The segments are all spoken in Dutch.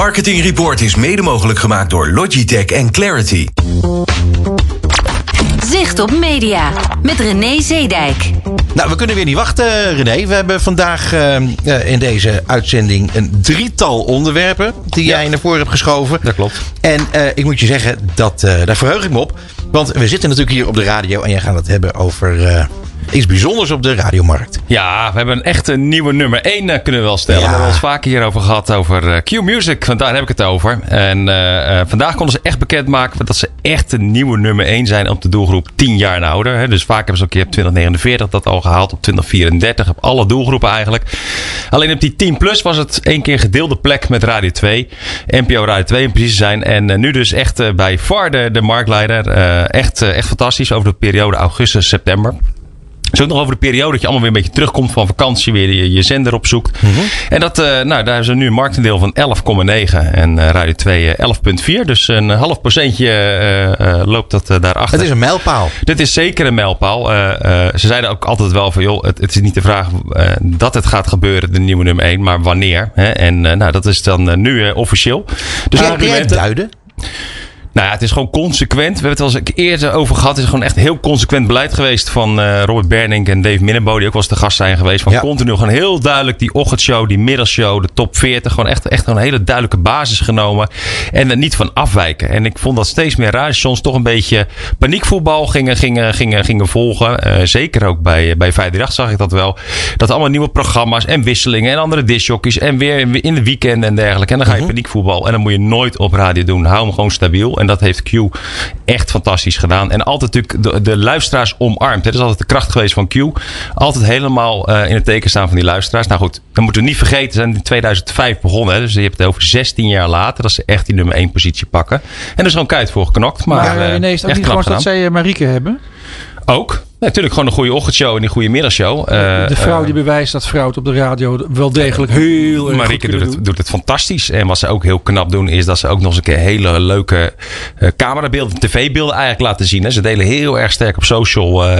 Marketing Report is mede mogelijk gemaakt door Logitech en Clarity. Zicht op Media met René Zeedijk. Nou, we kunnen weer niet wachten, René. We hebben vandaag uh, in deze uitzending een drietal onderwerpen die jij naar voren hebt geschoven. Dat klopt. En uh, ik moet je zeggen, dat, uh, daar verheug ik me op. Want we zitten natuurlijk hier op de radio en jij gaat het hebben over iets bijzonders op de radiomarkt. Ja, we hebben een echte nieuwe nummer 1 uh, kunnen we wel stellen. Ja. We hebben het vaker hierover gehad over uh, Q-Music. Want daar heb ik het over. En uh, vandaag konden ze echt bekendmaken dat ze echt een nieuwe nummer 1 zijn op de doelgroep 10 jaar en ouder. Hè. Dus vaak hebben ze een keer op 2049 dat al gehaald. Op 2034 op alle doelgroepen eigenlijk. Alleen op die 10 plus was het één keer gedeelde plek met Radio 2. NPO Radio 2 in precies zijn. En nu dus echt bij VAR de, de marktleider. echt, echt fantastisch over de periode augustus-september. Zo nog over de periode dat je allemaal weer een beetje terugkomt van vakantie, weer je, je zender opzoekt. Mm -hmm. En dat, uh, nou, daar hebben ze nu een marktendeel van 11,9 en uh, Radio 2 uh, 11,4. Dus een half procentje loopt dat daarachter. Het is een mijlpaal. Dit is zeker een mijlpaal. ze zeiden ook altijd wel van, joh, het, het is niet de vraag dat het gaat gebeuren, de nieuwe nummer 1, maar wanneer. Hè? En nou, dat is dan nu officieel. Dus argumenten duiden? Nou ja, het is gewoon consequent. We hebben het al eens eerder over gehad. Het is gewoon echt heel consequent beleid geweest van uh, Robert Bernink en Dave Minnebo. Die ook wel eens de gast zijn geweest. Van ja. continu gewoon heel duidelijk die ochtendshow, die middagshow, de top 40. Gewoon echt, echt een hele duidelijke basis genomen. En er niet van afwijken. En ik vond dat steeds meer radiostations toch een beetje paniekvoetbal gingen, gingen, gingen, gingen volgen. Uh, zeker ook bij, bij 538 zag ik dat wel. Dat allemaal nieuwe programma's en wisselingen en andere discjockeys. En weer in de weekend en dergelijke. En dan ga je uh -huh. paniekvoetbal. En dan moet je nooit op radio doen. Hou hem gewoon stabiel. En dat heeft Q echt fantastisch gedaan. En altijd natuurlijk de, de luisteraars omarmd. Dat is altijd de kracht geweest van Q. Altijd helemaal uh, in het teken staan van die luisteraars. Nou goed, dan moeten we niet vergeten. Ze zijn in 2005 begonnen. Hè, dus je hebt het over 16 jaar later. Dat ze echt die nummer 1 positie pakken. En er is gewoon kuit voor geknokt. Maar, maar uh, nee, is het ook niet gewoon dat zij Marieke hebben? Ook. Natuurlijk gewoon een goede ochtendshow en een goede middagshow. Uh, de vrouw die bewijst dat vrouw het op de radio wel degelijk heel erg Marieke doet het, doet het fantastisch. En wat ze ook heel knap doen is dat ze ook nog eens een keer hele leuke uh, camerabeelden, tv-beelden eigenlijk laten zien. Hè. Ze delen heel erg sterk op social uh,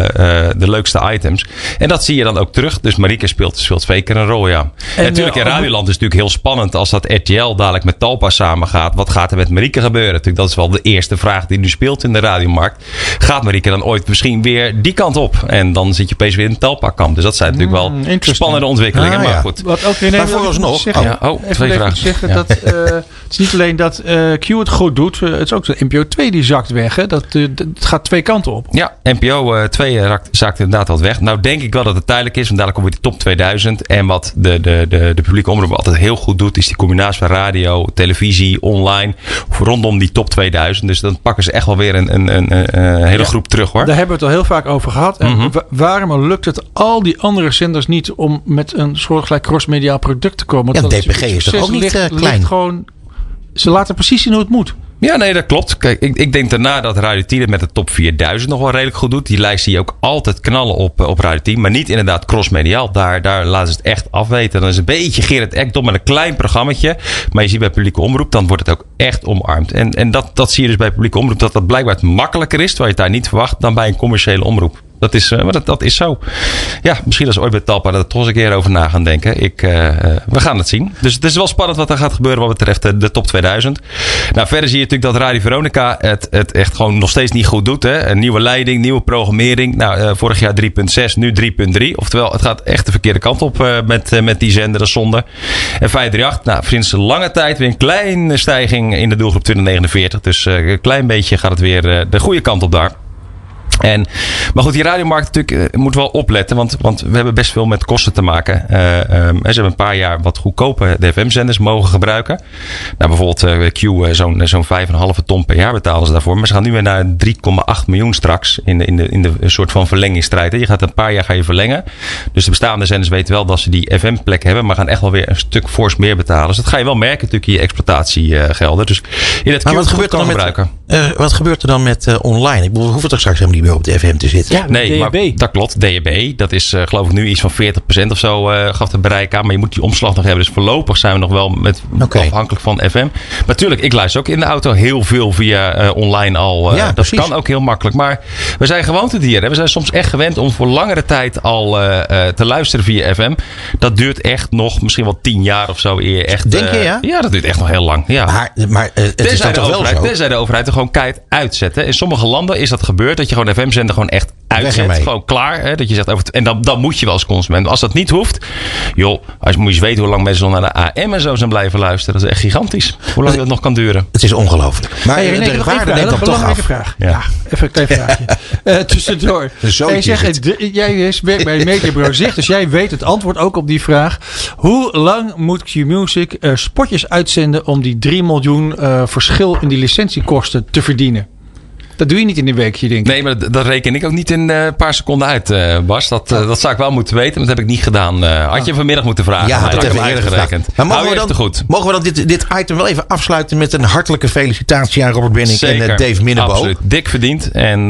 de leukste items. En dat zie je dan ook terug. Dus Marieke speelt, speelt zeker een rol, ja. En, en natuurlijk in Radioland is het natuurlijk heel spannend als dat RTL dadelijk met Talpa samengaat. Wat gaat er met Marieke gebeuren? Natuurlijk, dat is wel de eerste vraag die nu speelt in de radiomarkt. Gaat Marieke dan ooit misschien weer die kant op? En dan zit je opeens weer in het telpakkamp. Dus dat zijn natuurlijk wel mm, spannende ontwikkelingen. Ah, maar ja. goed. Wat ook weer maar vooralsnog. Zeggen, oh, ja, oh, twee vragen. Zeggen ja. dat, uh, het is niet alleen dat uh, Q het goed doet. Uh, het is ook de NPO 2 die zakt weg. Hè? Dat, het gaat twee kanten op. Ja, NPO 2 zakt inderdaad wat weg. Nou denk ik wel dat het tijdelijk is. Want dadelijk komt weer de top 2000. En wat de, de, de, de publieke omroep altijd heel goed doet. Is die combinatie van radio, televisie, online. Rondom die top 2000. Dus dan pakken ze echt wel weer een, een, een, een hele groep terug hoor. Daar hebben we het al heel vaak over gehad. En mm -hmm. waarom lukt het al die andere zenders niet om met een soortgelijk crossmediaal product te komen? Ja, DPG is toch ook niet ligt, uh, klein? Gewoon, ze laten precies zien hoe het moet. Ja, nee, dat klopt. Kijk, ik, ik denk daarna dat Radio 10 het met de top 4000 nog wel redelijk goed doet. Die lijst zie je ook altijd knallen op, op Radio 10. Maar niet inderdaad crossmediaal. Daar, daar laten ze het echt afweten. Dan is een beetje Gerrit Ekdom met een klein programmaatje. Maar je ziet bij publieke omroep, dan wordt het ook echt omarmd. En, en dat, dat zie je dus bij publieke omroep. Dat dat blijkbaar makkelijker is, terwijl je het daar niet verwacht, dan bij een commerciële omroep. Dat is, uh, maar dat, dat is zo. Ja, misschien als ooit bij Talpa er toch eens een keer over na gaan denken. Ik, uh, we gaan het zien. Dus het is wel spannend wat er gaat gebeuren wat betreft de, top 2000. Nou, verder zie je natuurlijk dat Radio Veronica het, het echt gewoon nog steeds niet goed doet. Hè? Een nieuwe leiding, nieuwe programmering. Nou, vorig jaar 3.6, nu 3.3. Oftewel, het gaat echt de verkeerde kant op met, met die zender, dat zonde. En 538, nou, sinds lange tijd weer een kleine stijging in de doelgroep 2049. Dus een klein beetje gaat het weer de goede kant op daar. En, maar goed, die radiomarkt natuurlijk uh, moet wel opletten, want, want we hebben best veel met kosten te maken. Uh, um, ze hebben een paar jaar wat goedkope DFM-zenders mogen gebruiken. Nou, bijvoorbeeld uh, Q, zo'n zo'n 5,5 ton per jaar betalen ze daarvoor. Maar ze gaan nu weer naar 3,8 miljoen straks in de, in de, in de soort van verlengingsstrijd. Je gaat een paar jaar ga je verlengen. Dus de bestaande zenders weten wel dat ze die FM-plek hebben, maar gaan echt wel weer een stuk fors meer betalen. Dus dat ga je wel merken natuurlijk in je exploitatiegelden. Dus in het maar wat gebeurt, er dan met, wat gebeurt er dan met online? Ik bedoel, hoeven het er straks helemaal niet meer meer op de FM te zitten. Ja, Nee, DHB. maar dat klopt. DHB, dat is eh, geloof ik nu iets van 40% of zo eh, gaf het bereik aan. Maar je moet die omslag nog hebben. Dus voorlopig zijn we nog wel met, afhankelijk van FM. Maar natuurlijk, ik luister ook in de auto heel veel via eh, online al. eh, Ja, dat precies. kan ook heel makkelijk. Maar we zijn gewoontedieren. hè. We zijn soms echt gewend om voor langere tijd al eh, eh, te luisteren via FM. Dat duurt echt nog misschien wel 10 jaar of zo eer echt... Denk je, eh, ja? Ja, dat duurt echt nog heel lang. Ja. Maar, maar het is toch wel overheid, zo? tenzij de overheid er gewoon keihard uitzetten. In sommige landen is dat gebeurd. Dat je gewoon de FM-zender gewoon echt uitzet. Gewoon klaar. Hè, dat je zegt, over het- en dan, dan moet je wel als consument. Als dat niet hoeft. Joh, als, moet je eens weten hoe lang mensen nog naar de AM en zo zijn blijven luisteren. Dat is echt gigantisch. Hoe lang dat nog kan duren. Het is ongelooflijk. Maar Hey, eh, René, de waarde even, neemt dan een toch belangrijke af. vraag. Ja. even een klein vraagje. Eh, tussendoor. Hey, zeg, jij werkt bij Mediabureau Zicht, dus jij weet het antwoord ook op die vraag. Hoe lang moet Q-Music eh, spotjes uitzenden om die 3 miljoen eh, verschil in die licentiekosten te verdienen? Dat doe je niet in een weekje, denk ik. Nee, maar dat, dat reken ik ook niet in eh, een paar seconden uit, eh, Bas. Dat, eh, dat zou ik wel moeten weten. Maar dat heb ik niet gedaan. Had je vanmiddag moeten vragen. Ja, ik het heb hem eerder uitgerekend. Maar mogen we dan, te goed. mogen we dan dit, dit item wel even afsluiten met een hartelijke felicitatie aan Robert Benning en Dave Minnebo? Absoluut. Dik verdiend en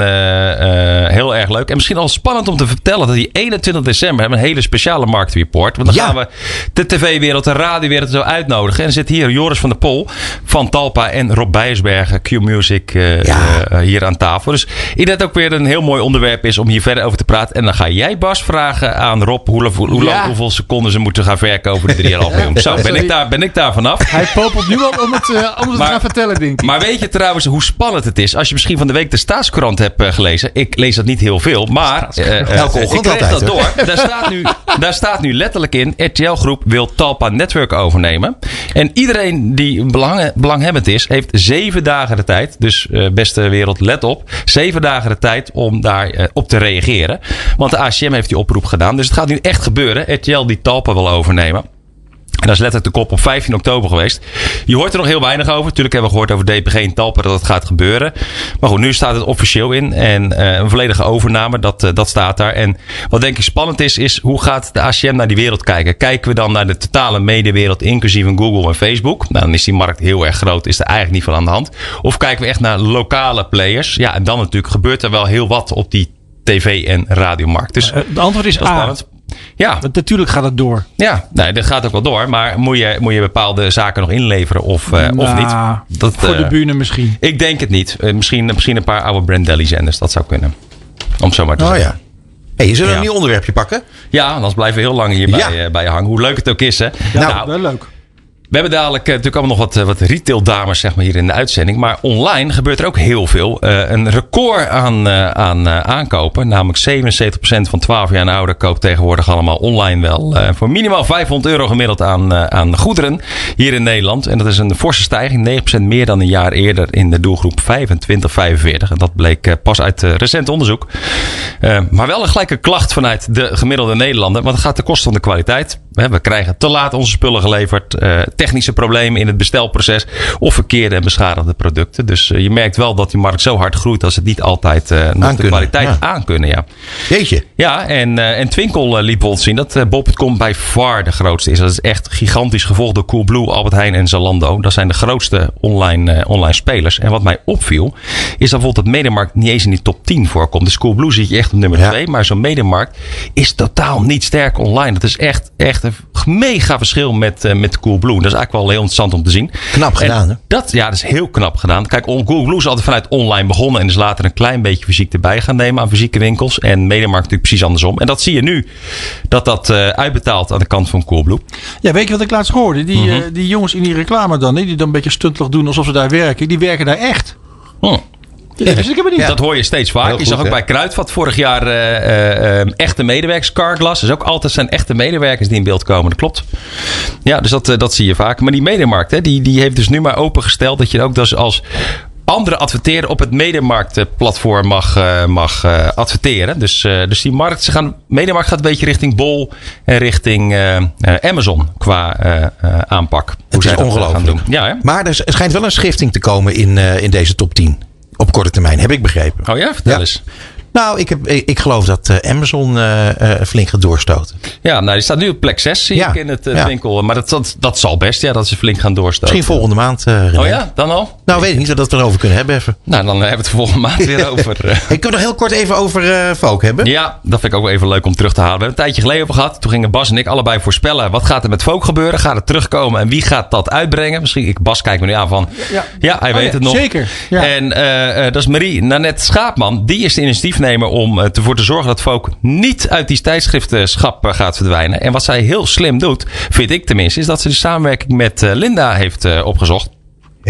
heel erg leuk. En misschien al spannend om te vertellen dat die 21 december hebben een hele speciale marktreport. Want dan Ja. gaan we de tv-wereld, de radiowereld zo uitnodigen. En er zit hier Joris van der Pol van Talpa en Rob Bijersbergen, Q-Music, Ja. hier aan tafel. Dus ik denk dat het ook weer een heel mooi onderwerp is om hier verder over te praten. En dan ga jij Bas vragen aan Rob hoe, hoe, hoe lang, Ja. hoeveel seconden ze moeten gaan verkopen voor de 3,5 miljoen. Zo, ben ik, daar, ben ik daar vanaf. Hij popelt nu al om het, eh, om het te gaan vertellen, denk ik. Maar weet je trouwens hoe spannend het is? Als je misschien van de week de Staatskrant hebt eh, gelezen. Ik lees dat niet heel veel. Maar eh, Elke ik ochtend kreeg altijd, dat door. Daar staat, nu, daar staat nu letterlijk in. RTL Groep wil Talpa Network overnemen. En iedereen die belang, belanghebbend is. Heeft zeven dagen de tijd. Dus beste wereld let op. Zeven dagen de tijd om daar eh, op te reageren. Want de ACM heeft die oproep gedaan. Dus het gaat nu echt gebeuren. RTL die Talpa wil overnemen. En dat is letterlijk de kop op 15 oktober geweest. Je hoort er nog heel weinig over. Natuurlijk hebben we gehoord over DPG en Talpa dat het gaat gebeuren. Maar goed, nu staat het officieel in. En eh, een volledige overname, dat, eh, dat staat daar. En wat denk ik spannend is, is hoe gaat de ACM naar die wereld kijken? Kijken we dan naar de totale mediewereld, inclusief een Google en Facebook? Nou, dan is die markt heel erg groot. Is er eigenlijk niet veel aan de hand. Of kijken we echt naar lokale players? Ja, en dan natuurlijk gebeurt er wel heel wat op die tv- en radiomarkt. Dus Eh, Het antwoord is A. spannend. Ja, Want natuurlijk gaat het door. ja, nee, dat gaat ook wel door. Maar moet je, moet je bepaalde zaken nog inleveren of, eh, of Nou, niet? Dat, Voor de eh, bühne misschien. Ik denk het niet. Eh, misschien, misschien een paar oude Brand Deli zenders. Dat zou kunnen. Om zo maar te Oh zeggen. ja. Hey, je zullen Ja. een nieuw onderwerpje pakken? Ja, anders blijven we heel lang hier Ja. bij, eh, bij je hangen. Hoe leuk het ook is, hè? Nou, Wel leuk. We hebben dadelijk eh, natuurlijk allemaal nog wat, eh, wat retail dames zeg maar, hier in de uitzending. Maar online gebeurt er ook heel veel. Eh, een record aan, aan aankopen. Namelijk 77% van 12 jaar en ouder koopt tegenwoordig allemaal online wel. voor minimaal 500 euro gemiddeld aan, aan goederen hier in Nederland. En dat is een forse stijging. 9% meer dan een jaar eerder in de doelgroep 25-45. En dat bleek pas uit recent onderzoek. Maar wel een gelijke klacht vanuit de gemiddelde Nederlander. Want het gaat ten koste van de kwaliteit. We krijgen te laat onze spullen geleverd. eh, technische problemen in het bestelproces. Of verkeerde en beschadigde producten. Dus eh, je merkt wel dat die markt zo hard groeit. Dat ze het niet altijd eh, nog de kwaliteit ja. aankunnen. Ja. Jeetje. Ja, en, en Twinkel liet bijvoorbeeld zien dat Bol.com bij far de grootste is. Dat is echt gigantisch gevolgd door Coolblue, Albert Heijn en Zalando. Dat zijn de grootste online, online spelers. En wat mij opviel, is dat bijvoorbeeld dat Mediamarkt niet eens in die top 10 voorkomt. Dus Coolblue zit je echt op nummer Ja. 2. Maar zo'n Mediamarkt is totaal niet sterk online. Dat is echt, echt een mega verschil met, eh, met Coolblue. Dat is eigenlijk wel heel interessant om te zien. Knap gedaan, hè? Dat, ja, dat is heel knap gedaan. Kijk, Coolblue is altijd vanuit online begonnen. En is later een klein beetje fysiek erbij gaan nemen aan fysieke winkels. En Mediamarkt natuurlijk precies andersom. En dat zie je nu. Dat dat eh, uitbetaalt aan de kant van Coolblue. Ja, weet je wat ik laatst hoorde? Die, Mhm. eh, die jongens in die reclame dan, die dan een beetje stuntelig doen alsof ze daar werken. Die werken daar echt. Hm. Ja, dus ik heb het niet. Dat hoor je steeds vaak. Heel je goed, zag ook hè? bij Kruidvat vorig jaar eh, eh, eh, echte medewerkers. Carglass is ook altijd zijn echte medewerkers die in beeld komen. Dat klopt. Ja, dus dat, dat zie je vaak. Maar die Mediamarkt, hè, die, die heeft dus nu maar opengesteld dat je ook dus als andere adverteren op het Mediamarkt-platform mag, eh, mag eh, adverteren. Dus, eh, dus die markt, ze gaan, Mediamarkt gaat een beetje richting Bol en richting eh, eh, Amazon qua eh, eh, aanpak. Hoe Het zij is dat, ongelooflijk. gaan doen. Ja, hè? Maar er schijnt wel een schifting te komen in, eh, in deze top 10. Op korte termijn, heb ik begrepen. Oh ja, vertel Ja. eens. Nou, ik, heb, ik, ik geloof dat eh, Amazon eh, eh, flink gaat doorstoten. Ja, nou, die staat nu op plek 6, zie Ja, ik in het ja. winkel. Maar dat, dat, dat zal best, ja, dat ze flink gaan doorstoten. Misschien volgende maand. Oh ja, dan al? Nou, weet ik niet dat we het erover kunnen hebben even. Nou, dan hebben we het volgende maand weer over. eh. Hey, kunnen we nog heel kort even over eh Volk hebben? Ja, dat vind ik ook wel even leuk om terug te halen. We hebben een tijdje geleden over gehad. Toen gingen Bas en ik allebei voorspellen. Wat gaat er met Volk gebeuren? Gaat het terugkomen? En wie gaat dat uitbrengen? Misschien, ik, Bas kijkt me nu aan van... Ja, hij weet ja, het nog. zeker, ja. En eh, eh, dat is Marie Nanette Schaapman. Die is de initiatiefnemer om ervoor te zorgen dat Volk niet uit die tijdschriftenschap gaat verdwijnen. En wat zij heel slim doet, vind ik tenminste, is dat ze de samenwerking met Linda heeft opgezocht.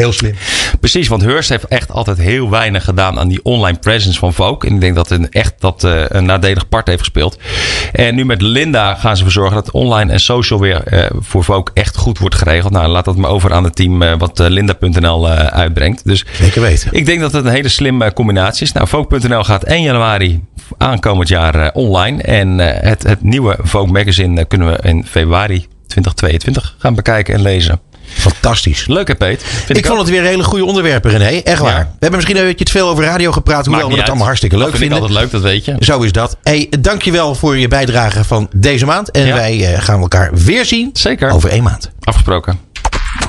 Heel slim. Precies, want Hearst heeft echt altijd heel weinig gedaan aan die online presence van Vogue. En ik denk dat het echt dat, eh, een nadelig part heeft gespeeld. En nu met Linda gaan ze ervoor zorgen dat online en social weer eh, voor Vogue echt goed wordt geregeld. Nou, laat dat maar over aan het team eh, wat Linda.nl uitbrengt. Dus Zeker weten. ik denk dat het een hele slimme combinatie is. Nou, Vogue.nl gaat 1 januari aankomend jaar online. En het, het nieuwe Vogue magazine kunnen we in februari 2022 gaan bekijken en lezen. Fantastisch. Leuk hè Peet? Vind Ik, vond het weer hele goede onderwerpen, René. Echt waar. Ja. We hebben misschien een beetje te veel over radio gepraat. Hoewel we uit. allemaal hartstikke leuk dat vind vinden. ik altijd leuk, dat weet je. Zo is dat. Hey, dankjewel voor je bijdrage van deze maand. En Ja. wij eh, gaan elkaar weer zien. Zeker. Over één maand. Afgesproken.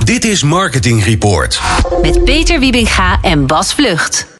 Dit is Marketing Report. Met Peter Wiebinga en Bas Vlucht.